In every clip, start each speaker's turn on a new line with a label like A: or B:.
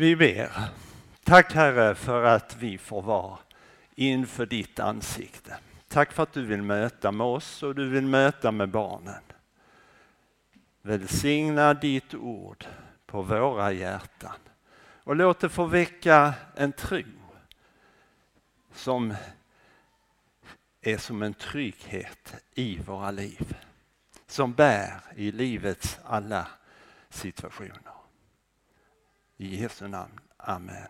A: Vi ber. Tack Herre för att vi får vara inför ditt ansikte. Tack för att du vill möta med oss och du vill möta med barnen. Välsigna ditt ord på våra hjärtan och låt det få väcka en tro som är som en trygghet i våra liv. Som bär i livets alla situationer. I Jesu namn. Amen.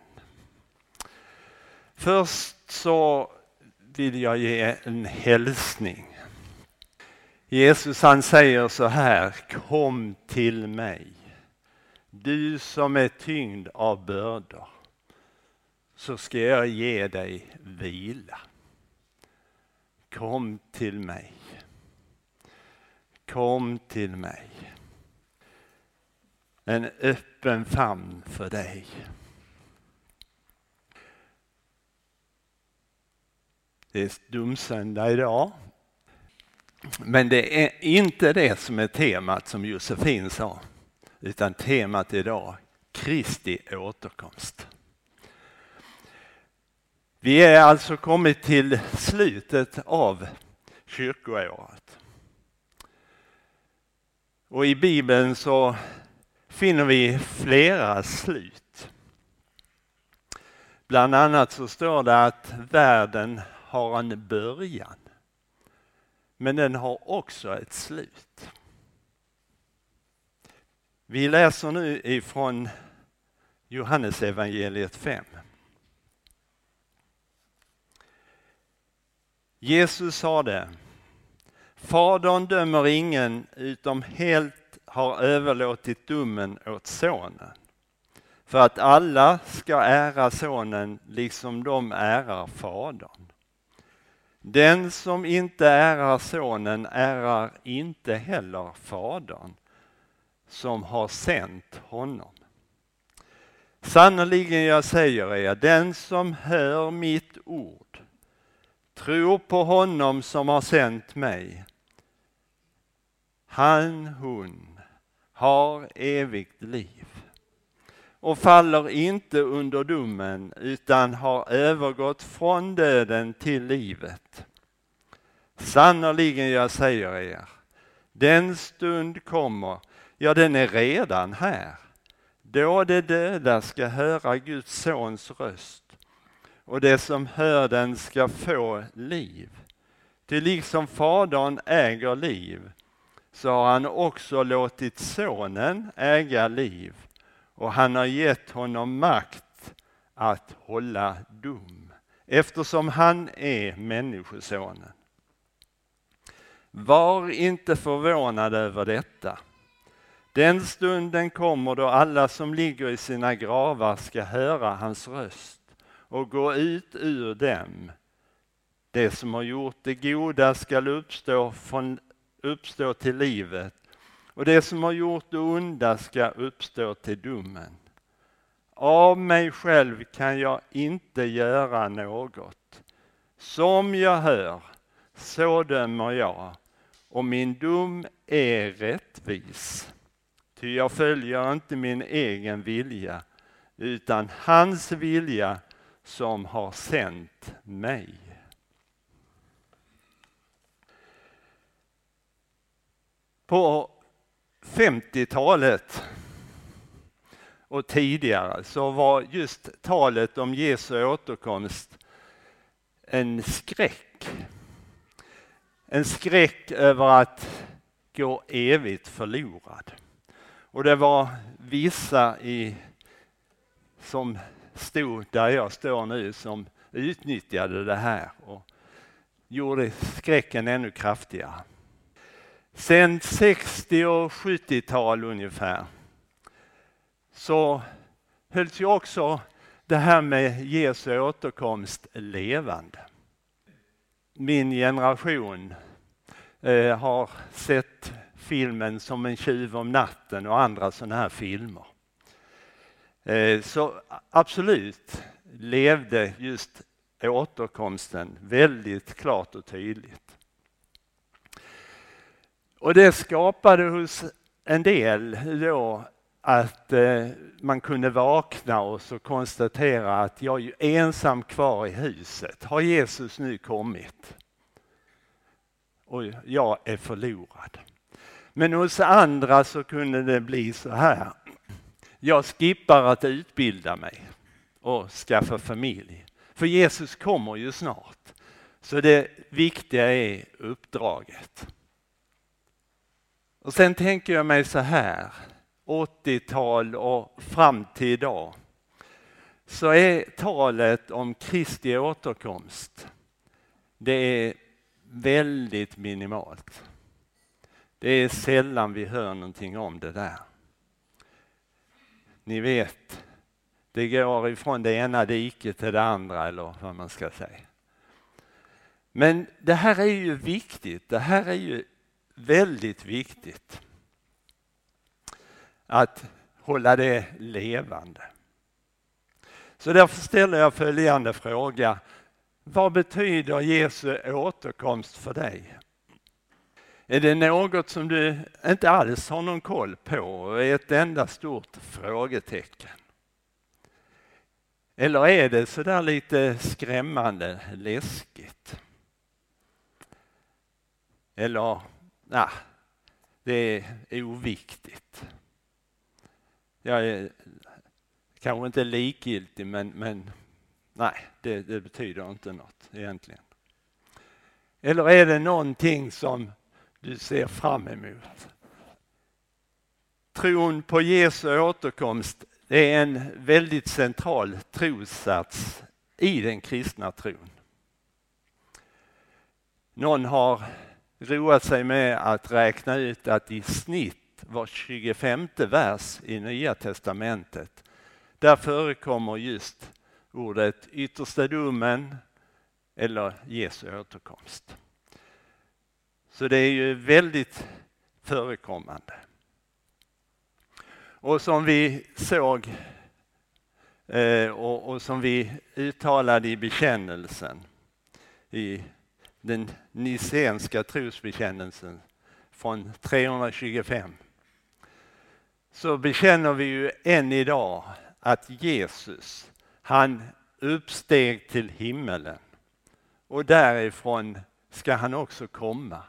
A: Först så vill jag ge en hälsning. Jesus han säger så här, kom till mig. Du som är tyngd av bördor, så ska jag ge dig vila. Kom till mig. Kom till mig. En öppen famn för dig. Det är dumsöndag idag. Men det är inte det som är temat som Josefin sa, utan temat idag, Kristi återkomst. Vi är alltså kommit till slutet av kyrkoåret. Och i Bibeln så finner vi flera slut. Bland annat så står det att världen har en början. Men den har också ett slut. Vi läser nu ifrån Johannesevangeliet 5. Jesus sade, Fadern dömer ingen utom helt har överlåtit domen åt sonen. För att alla ska ära sonen liksom de ärar fadern. Den som inte ärar sonen ärar inte heller fadern som har sänt honom. Sannerligen jag säger er, den som hör mitt ord, tror på honom som har sänt mig. Han, hon har evigt liv och faller inte under domen utan har övergått från döden till livet. Sannerligen jag säger er, den stund kommer, ja den är redan här, då de döda ska höra Guds sons röst och det som hör den ska få liv. Ty liksom Fadern äger liv så har han också låtit Sonen äga liv och han har gett honom makt att hålla dom eftersom han är Människosonen. Var inte förvånad över detta. Den stunden kommer då alla som ligger i sina gravar ska höra hans röst och gå ut ur dem. Det som har gjort det goda skall uppstå, från, uppstå till livet och det som har gjort det onda ska uppstå till domen. Av mig själv kan jag inte göra något. Som jag hör, så dömer jag, och min dom är rättvis. Ty jag följer inte min egen vilja, utan hans vilja som har sänt mig. På 50-talet och tidigare så var just talet om Jesu återkomst en skräck. En skräck över att gå evigt förlorad. Och det var vissa i, som stod där jag står nu som utnyttjade det här och gjorde skräcken ännu kraftigare. Sen 60 och 70-tal ungefär så hölls ju också det här med Jesu återkomst levande. Min generation eh, har sett filmen Som en tjuv om natten och andra sådana här filmer. Eh, så absolut levde just återkomsten väldigt klart och tydligt. Och det skapade hos en del då att eh, man kunde vakna och så konstatera att jag är ensam kvar i huset. Har Jesus nu kommit? Och jag är förlorad. Men hos andra så kunde det bli så här. Jag skippar att utbilda mig och skaffa familj. För Jesus kommer ju snart. Så det viktiga är uppdraget. Och sen tänker jag mig så här, 80-tal och fram till idag, så är talet om Kristi återkomst, det är väldigt minimalt. Det är sällan vi hör någonting om det där. Ni vet, det går ifrån det ena diket till det andra eller vad man ska säga. Men det här är ju viktigt, det här är ju väldigt viktigt. Att hålla det levande. Så därför ställer jag följande fråga. Vad betyder Jesu återkomst för dig? Är det något som du inte alls har någon koll på och är ett enda stort frågetecken? Eller är det sådär lite skrämmande läskigt? Eller, nej, det är oviktigt. Jag är kanske inte likgiltig men, men nej, det, det betyder inte något egentligen. Eller är det någonting som du ser fram emot? Tron på Jesu återkomst det är en väldigt central trossats i den kristna tron. Någon har roat sig med att räkna ut att i snitt var 25 vers i Nya Testamentet, där förekommer just ordet yttersta domen eller Jesu återkomst. Så det är ju väldigt förekommande. Och som vi såg eh, och, och, som vi uttalade i bekännelsen, i den nicenska trosbekännelsen från 325, så bekänner vi ju än idag att Jesus, han uppsteg till himmelen och därifrån ska han också komma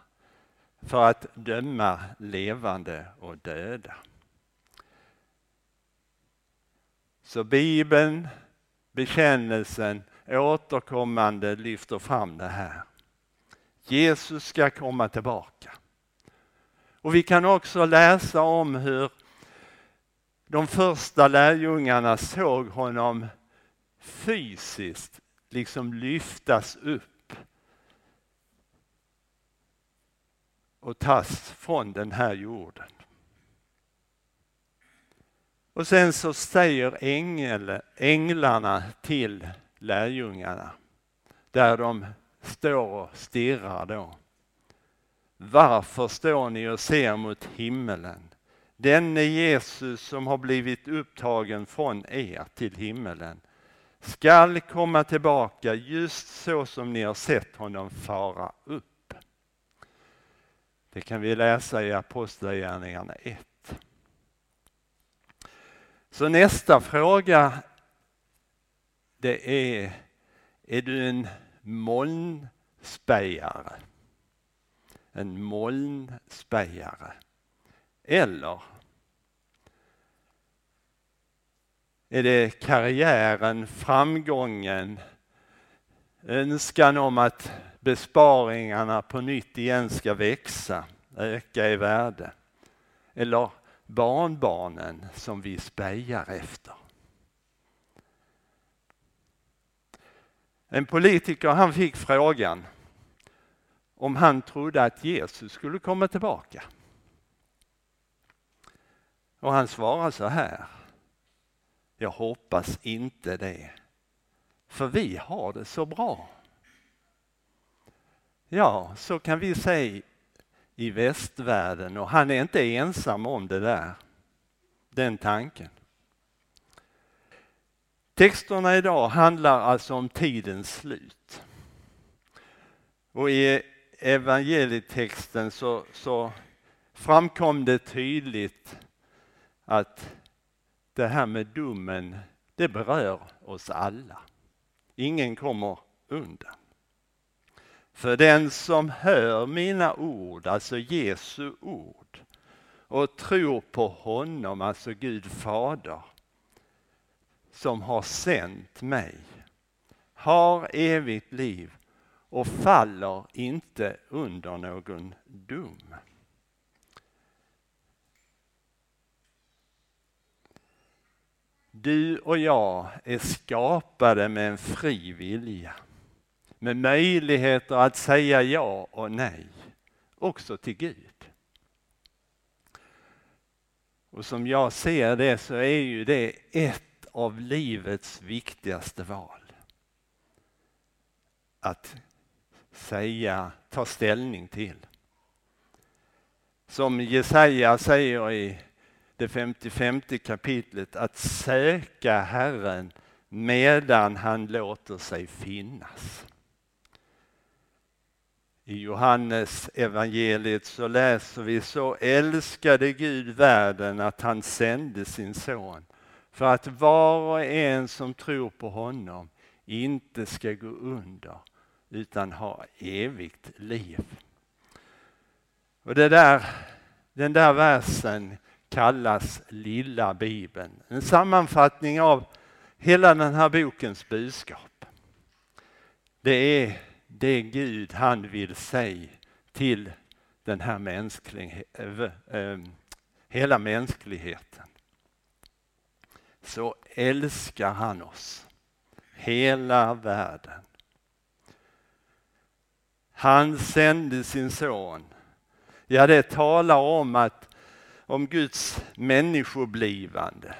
A: för att döma levande och döda. Så Bibeln, bekännelsen, återkommande lyfter fram det här. Jesus ska komma tillbaka. Och vi kan också läsa om hur de första lärjungarna såg honom fysiskt liksom lyftas upp och tas från den här jorden. Och sen så säger ängel, änglarna till lärjungarna, där de står och stirrar då. Varför står ni och ser mot himmelen? Denne Jesus som har blivit upptagen från er till himmelen skall komma tillbaka just så som ni har sett honom fara upp. Det kan vi läsa i Apostlagärningarna 1. Så nästa fråga det är, är du en molnspejare? En molnspejare. Eller är det karriären, framgången, önskan om att besparingarna på nytt igen ska växa, öka i värde? Eller barnbarnen som vi spejar efter. En politiker han fick frågan om han trodde att Jesus skulle komma tillbaka. Och han svarade så här. Jag hoppas inte det. För vi har det så bra. Ja, så kan vi säga i västvärlden och han är inte ensam om det där, den tanken. Texterna idag handlar alltså om tidens slut. Och i evangelietexten så, så framkom det tydligt att det här med domen, det berör oss alla. Ingen kommer undan. För den som hör mina ord, alltså Jesu ord, och tror på honom, alltså Gud fader, som har sänt mig, har evigt liv och faller inte under någon dom. Du och jag är skapade med en fri vilja. Med möjligheter att säga ja och nej, också till Gud. Och som jag ser det så är ju det ett av livets viktigaste val. Att säga, ta ställning till. Som Jesaja säger i det 55 kapitlet att söka Herren medan han låter sig finnas. I Johannes evangeliet så läser vi så älskade Gud världen att han sände sin son för att var och en som tror på honom inte ska gå under utan ha evigt liv. Och det där, den där versen kallas Lilla Bibeln. En sammanfattning av hela den här bokens budskap. Det är det Gud han vill säga till den här mänsklig, eh, eh, hela mänskligheten. Så älskar han oss, hela världen. Han sände sin son. Ja, det talar om att om Guds människoblivande.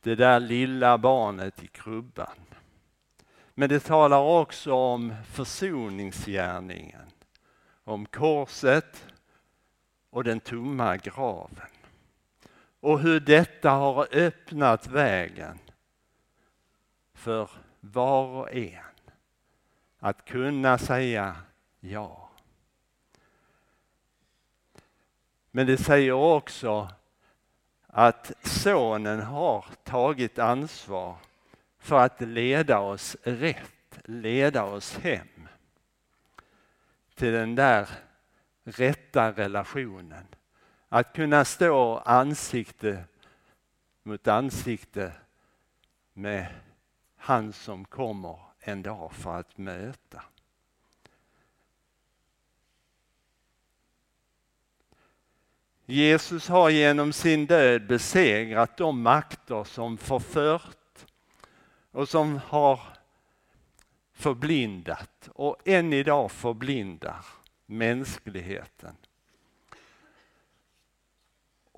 A: Det där lilla barnet i krubban. Men det talar också om försoningsgärningen, om korset och den tomma graven. Och hur detta har öppnat vägen för var och en att kunna säga ja. Men det säger också att sonen har tagit ansvar för att leda oss rätt, leda oss hem till den där rätta relationen. Att kunna stå ansikte mot ansikte med han som kommer en dag för att möta. Jesus har genom sin död besegrat de makter som förfört och som har förblindat och än idag förblindar mänskligheten.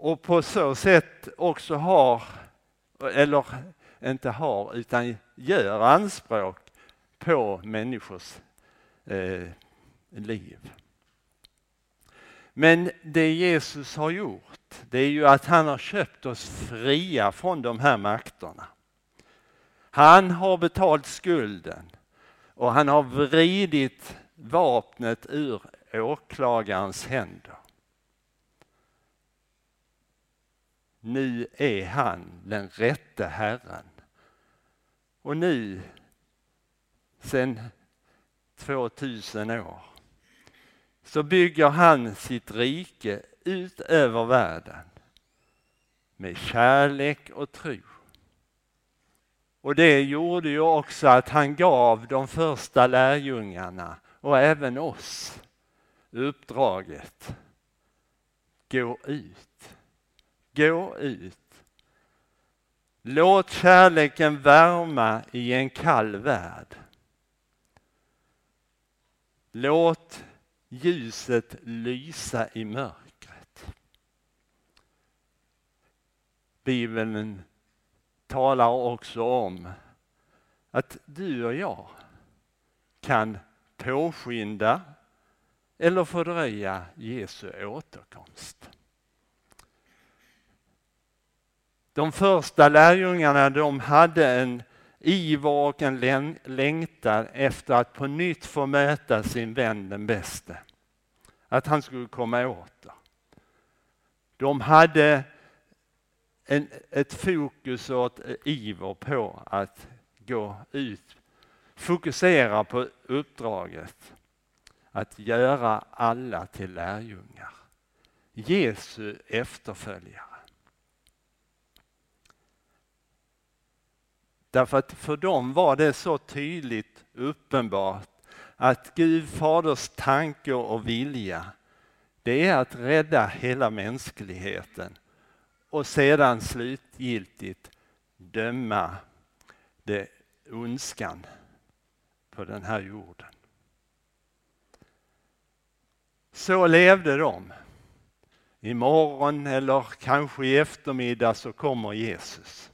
A: Och på så sätt också har, eller inte har, utan gör anspråk på människors eh, liv. Men det Jesus har gjort, det är ju att han har köpt oss fria från de här makterna. Han har betalt skulden och han har vridit vapnet ur åklagarens händer. Nu är han den rätte Herren. Och nu, sedan 2000 år, så bygger han sitt rike ut över världen med kärlek och tro. Och det gjorde ju också att han gav de första lärjungarna och även oss uppdraget. Gå ut. Gå ut. Låt kärleken värma i en kall värld. Låt ljuset lysa i mörkret. Bibeln talar också om att du och jag kan påskynda eller fördröja Jesu återkomst. De första lärjungarna de hade en iver och en längtan efter att på nytt få möta sin vän den bäste. Att han skulle komma åter. De hade en, ett fokus och ett iver på att gå ut, fokusera på uppdraget att göra alla till lärjungar. Jesu efterföljare. Därför att för dem var det så tydligt uppenbart att Gud faders tanke och vilja det är att rädda hela mänskligheten och sedan slutgiltigt döma det ondskan på den här jorden. Så levde de. Imorgon eller kanske i eftermiddag så kommer Jesus.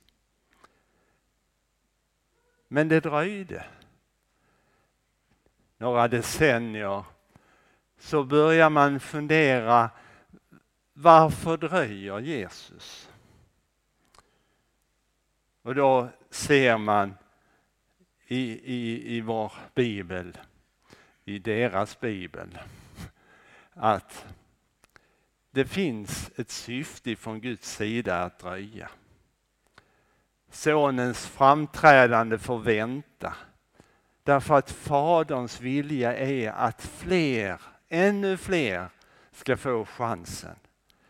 A: Men det dröjde. Några decennier så börjar man fundera varför dröjer Jesus? Och då ser man i, i, i vår bibel, i deras bibel, att det finns ett syfte från Guds sida att dröja. Sonens framträdande får vänta. Därför att Faderns vilja är att fler, ännu fler, ska få chansen.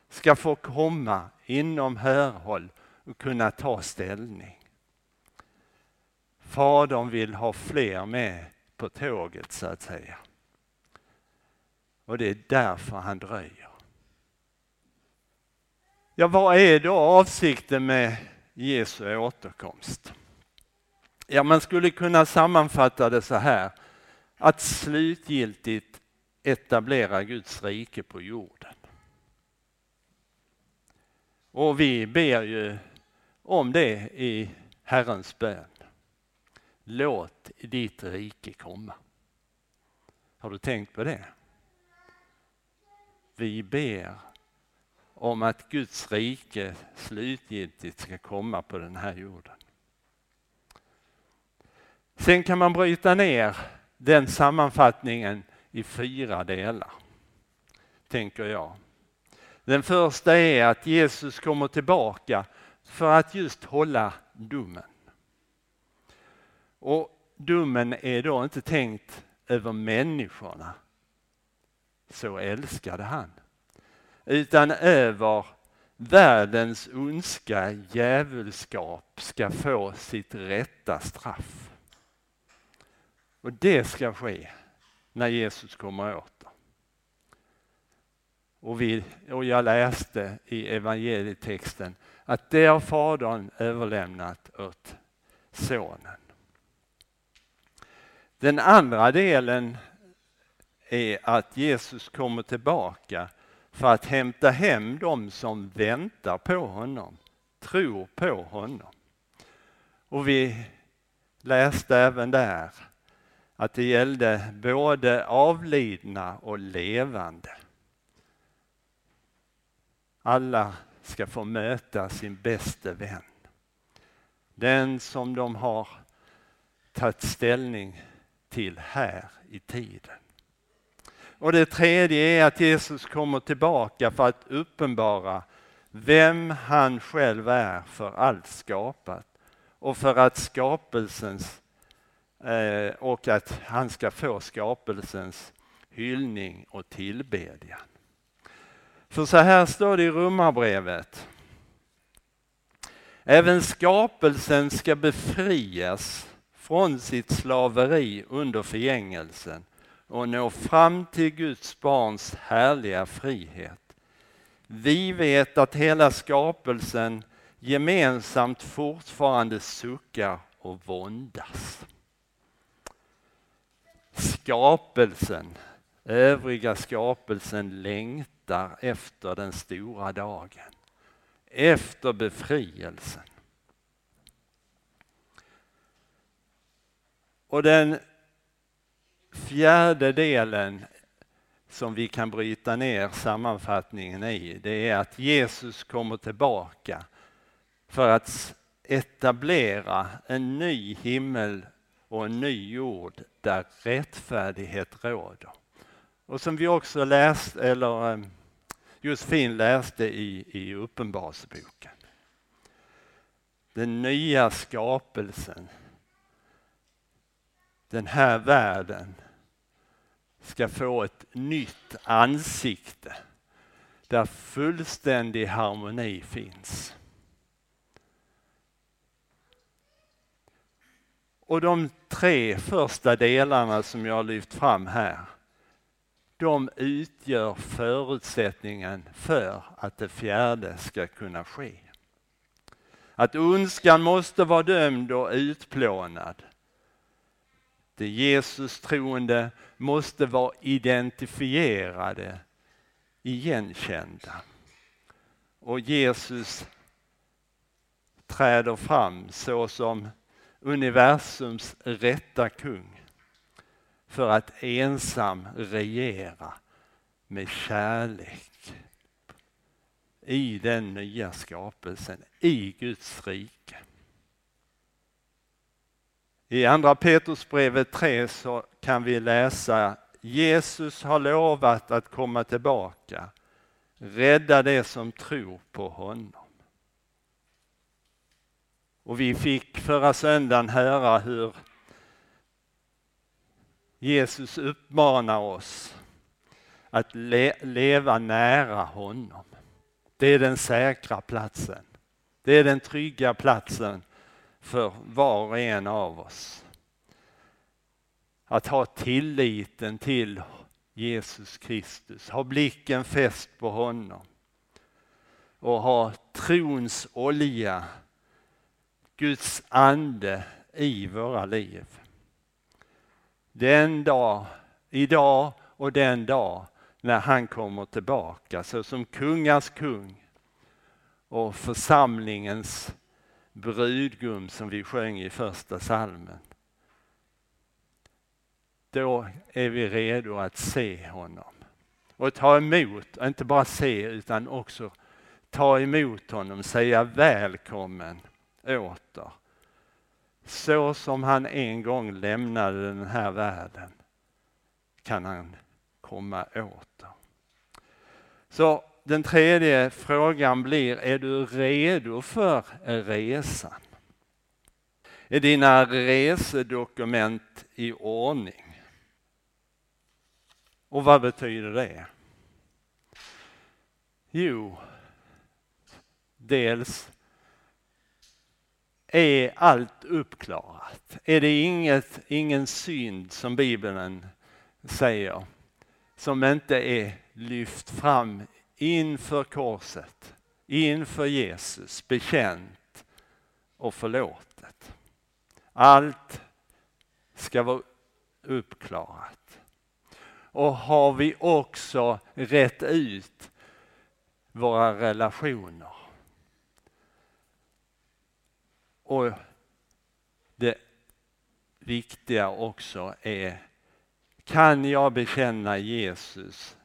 A: Ska få komma inom hörhåll och kunna ta ställning. Fadern vill ha fler med på tåget så att säga. Och det är därför han dröjer. Ja, vad är då avsikten med Jesu återkomst? Ja, man skulle kunna sammanfatta det så här. Att slutgiltigt etablera Guds rike på jorden. Och vi ber ju om det i Herrens bön. Låt ditt rike komma. Har du tänkt på det? Vi ber om att Guds rike slutgiltigt ska komma på den här jorden. Sen kan man bryta ner den sammanfattningen i fyra delar, tänker jag. Den första är att Jesus kommer tillbaka för att just hålla domen. Och domen är då inte tänkt över människorna, så älskade han, utan över världens ondska djävulskap ska få sitt rätta straff. Och det ska ske när Jesus kommer åter. Och, vi, och jag läste i evangelietexten att det har Fadern överlämnat åt Sonen. Den andra delen är att Jesus kommer tillbaka för att hämta hem dem som väntar på honom, tror på honom. Och vi läste även där att det gällde både avlidna och levande. Alla ska få möta sin bäste vän. Den som de har tagit ställning till här i tiden. Och det tredje är att Jesus kommer tillbaka för att uppenbara vem han själv är för allt skapat och för att skapelsens eh, och att han ska få skapelsens hyllning och tillbedjan. För så här står det i Romarbrevet. Även skapelsen ska befrias från sitt slaveri under förgängelsen och nå fram till Guds barns härliga frihet. Vi vet att hela skapelsen gemensamt fortfarande suckar och våndas. Skapelsen, övriga skapelsen längtar efter den stora dagen, efter befrielsen. Och den fjärde delen som vi kan bryta ner sammanfattningen i, det är att Jesus kommer tillbaka för att etablera en ny himmel och en ny jord där rättfärdighet råder. Och som vi också läste, eller ehm, Josefin läste i, i Uppenbarelseboken. den nya skapelsen, den här världen ska få ett nytt ansikte där fullständig harmoni finns. Och de tre första delarna som jag har lyft fram här, de utgör förutsättningen för att det fjärde ska kunna ske. Att ondskan måste vara dömd och utplånad. Det Jesus troende måste vara identifierade, igenkända. Och Jesus träder fram såsom universums rätta kung för att ensam regera med kärlek i den nya skapelsen, i Guds rike. I andra Petrusbrevet 3 så kan vi läsa Jesus har lovat att komma tillbaka, rädda det som tror på honom. Och vi fick förra söndagen höra hur Jesus uppmanar oss att le leva nära honom. Det är den säkra platsen. Det är den trygga platsen för var och en av oss. Att ha tilliten till Jesus Kristus, ha blicken fäst på honom och ha trons olja, Guds ande i våra liv. Den dag, idag och den dag när han kommer tillbaka så som kungars kung och församlingens brudgum som vi sjöng i första salmen. Då är vi redo att se honom och ta emot, inte bara se utan också ta emot honom, säga välkommen åter. Så som han en gång lämnade den här världen kan han komma åter. Så den tredje frågan blir, är du redo för resan? Är dina resedokument i ordning? Och vad betyder det? Jo, dels är allt uppklarat. Är det inget, ingen synd som Bibeln säger som inte är lyft fram inför korset, inför Jesus, bekänt och förlåtet. Allt ska vara uppklarat. Och har vi också rätt ut våra relationer. Och det viktiga också är, kan jag bekänna Jesus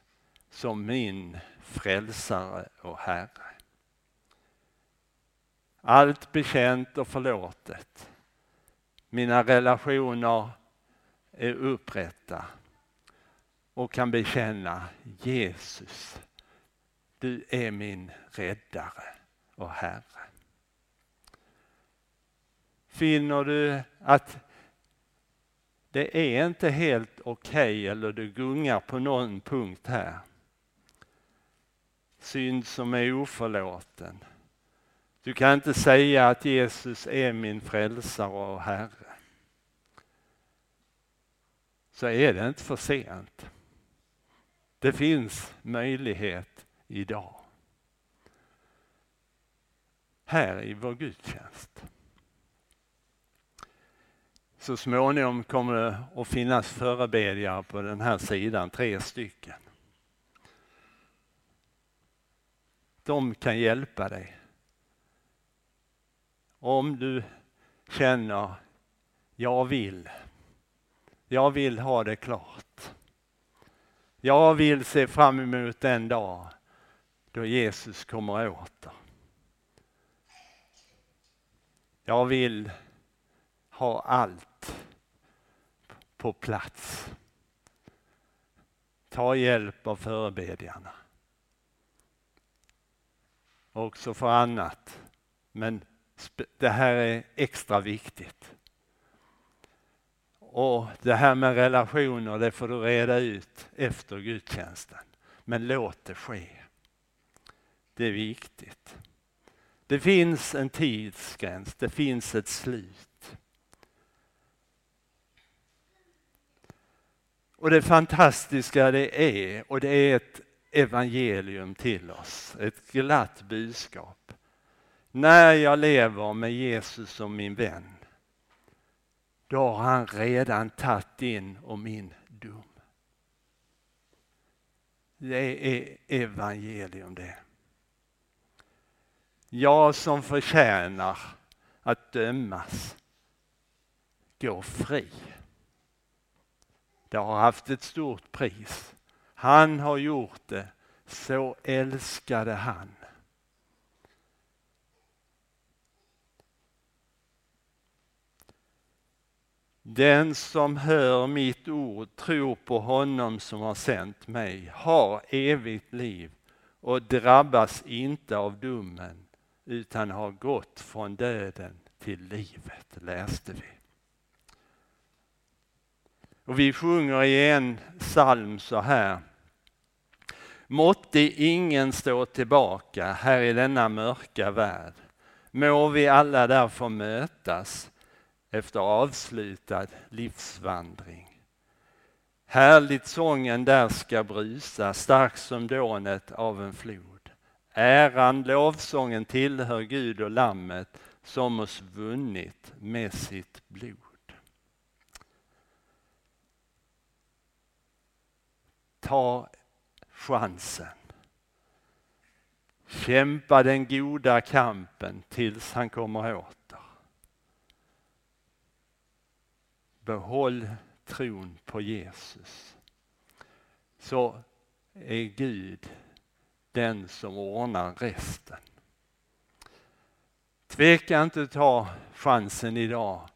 A: som min frälsare och Herre. Allt bekänt och förlåtet. Mina relationer är upprätta och kan bekänna Jesus, du är min räddare och Herre. Finner du att det är inte helt okej okay, eller du gungar på någon punkt här synd som är oförlåten. Du kan inte säga att Jesus är min frälsare och Herre. Så är det inte för sent. Det finns möjlighet idag. Här i vår gudstjänst. Så småningom kommer det att finnas förebedjare på den här sidan, tre stycken. De kan hjälpa dig. Om du känner, jag vill, jag vill ha det klart. Jag vill se fram emot den dag då Jesus kommer åter. Jag vill ha allt på plats. Ta hjälp av förebedjarna också för annat. Men Det här är extra viktigt. Och det här med relationer, det får du reda ut efter gudstjänsten. Men låt det ske. Det är viktigt. Det finns en tidsgräns, det finns ett slut. Och det fantastiska det är, och det är ett evangelium till oss, ett glatt budskap. När jag lever med Jesus som min vän, då har han redan tagit din och min dom. Det är evangelium det. Jag som förtjänar att dömas går fri. Det har haft ett stort pris. Han har gjort det, så älskade han. Den som hör mitt ord, tror på honom som har sänt mig, har evigt liv och drabbas inte av domen utan har gått från döden till livet, läste vi. Och vi sjunger i en psalm så här. Måtte ingen stå tillbaka här i denna mörka värld. Må vi alla därför mötas efter avslutad livsvandring. Härligt sången där ska brusa, stark som dånet av en flod. Äran, lovsången tillhör Gud och Lammet som oss vunnit med sitt blod. Ta chansen. Kämpa den goda kampen tills han kommer åter. Behåll tron på Jesus. Så är Gud den som ordnar resten. Tveka inte att ta chansen idag.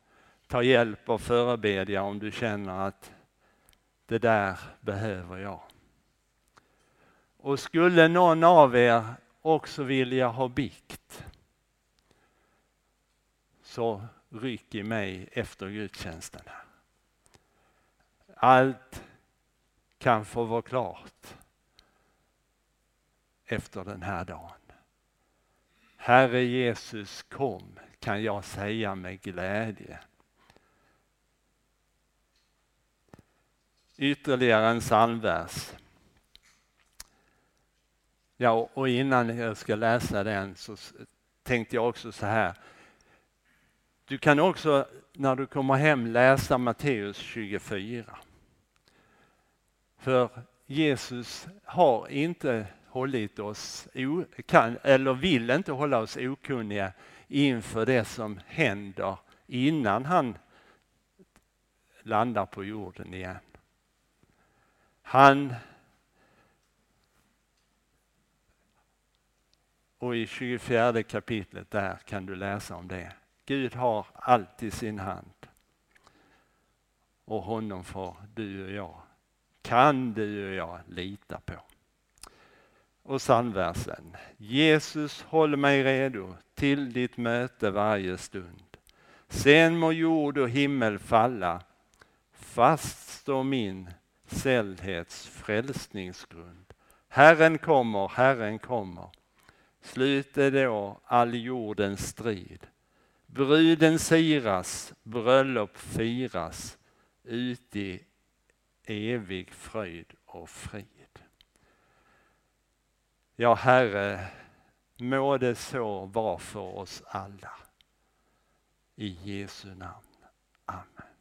A: Ta hjälp av förebedja om du känner att det där behöver jag. Och skulle någon av er också vilja ha bikt så ryck i mig efter gudstjänsten. Allt kan få vara klart efter den här dagen. Herre Jesus kom, kan jag säga med glädje. Ytterligare en psalmvers. Ja, och innan jag ska läsa den så tänkte jag också så här. Du kan också när du kommer hem läsa Matteus 24. För Jesus har inte hållit oss, kan, eller vill inte hålla oss okunniga inför det som händer innan han landar på jorden igen. Han och i 24 kapitlet där kan du läsa om det. Gud har allt i sin hand. Och honom får du och jag, kan du och jag lita på och psalmversen. Jesus håll mig redo till ditt möte varje stund. Sen må jord och himmel falla, fast står min sällhets frälsningsgrund. Herren kommer, Herren kommer. Slut är då all jordens strid. Bruden siras, bröllop firas, ut i evig fröjd och frid. Ja, Herre, må det så vara för oss alla. I Jesu namn. Amen.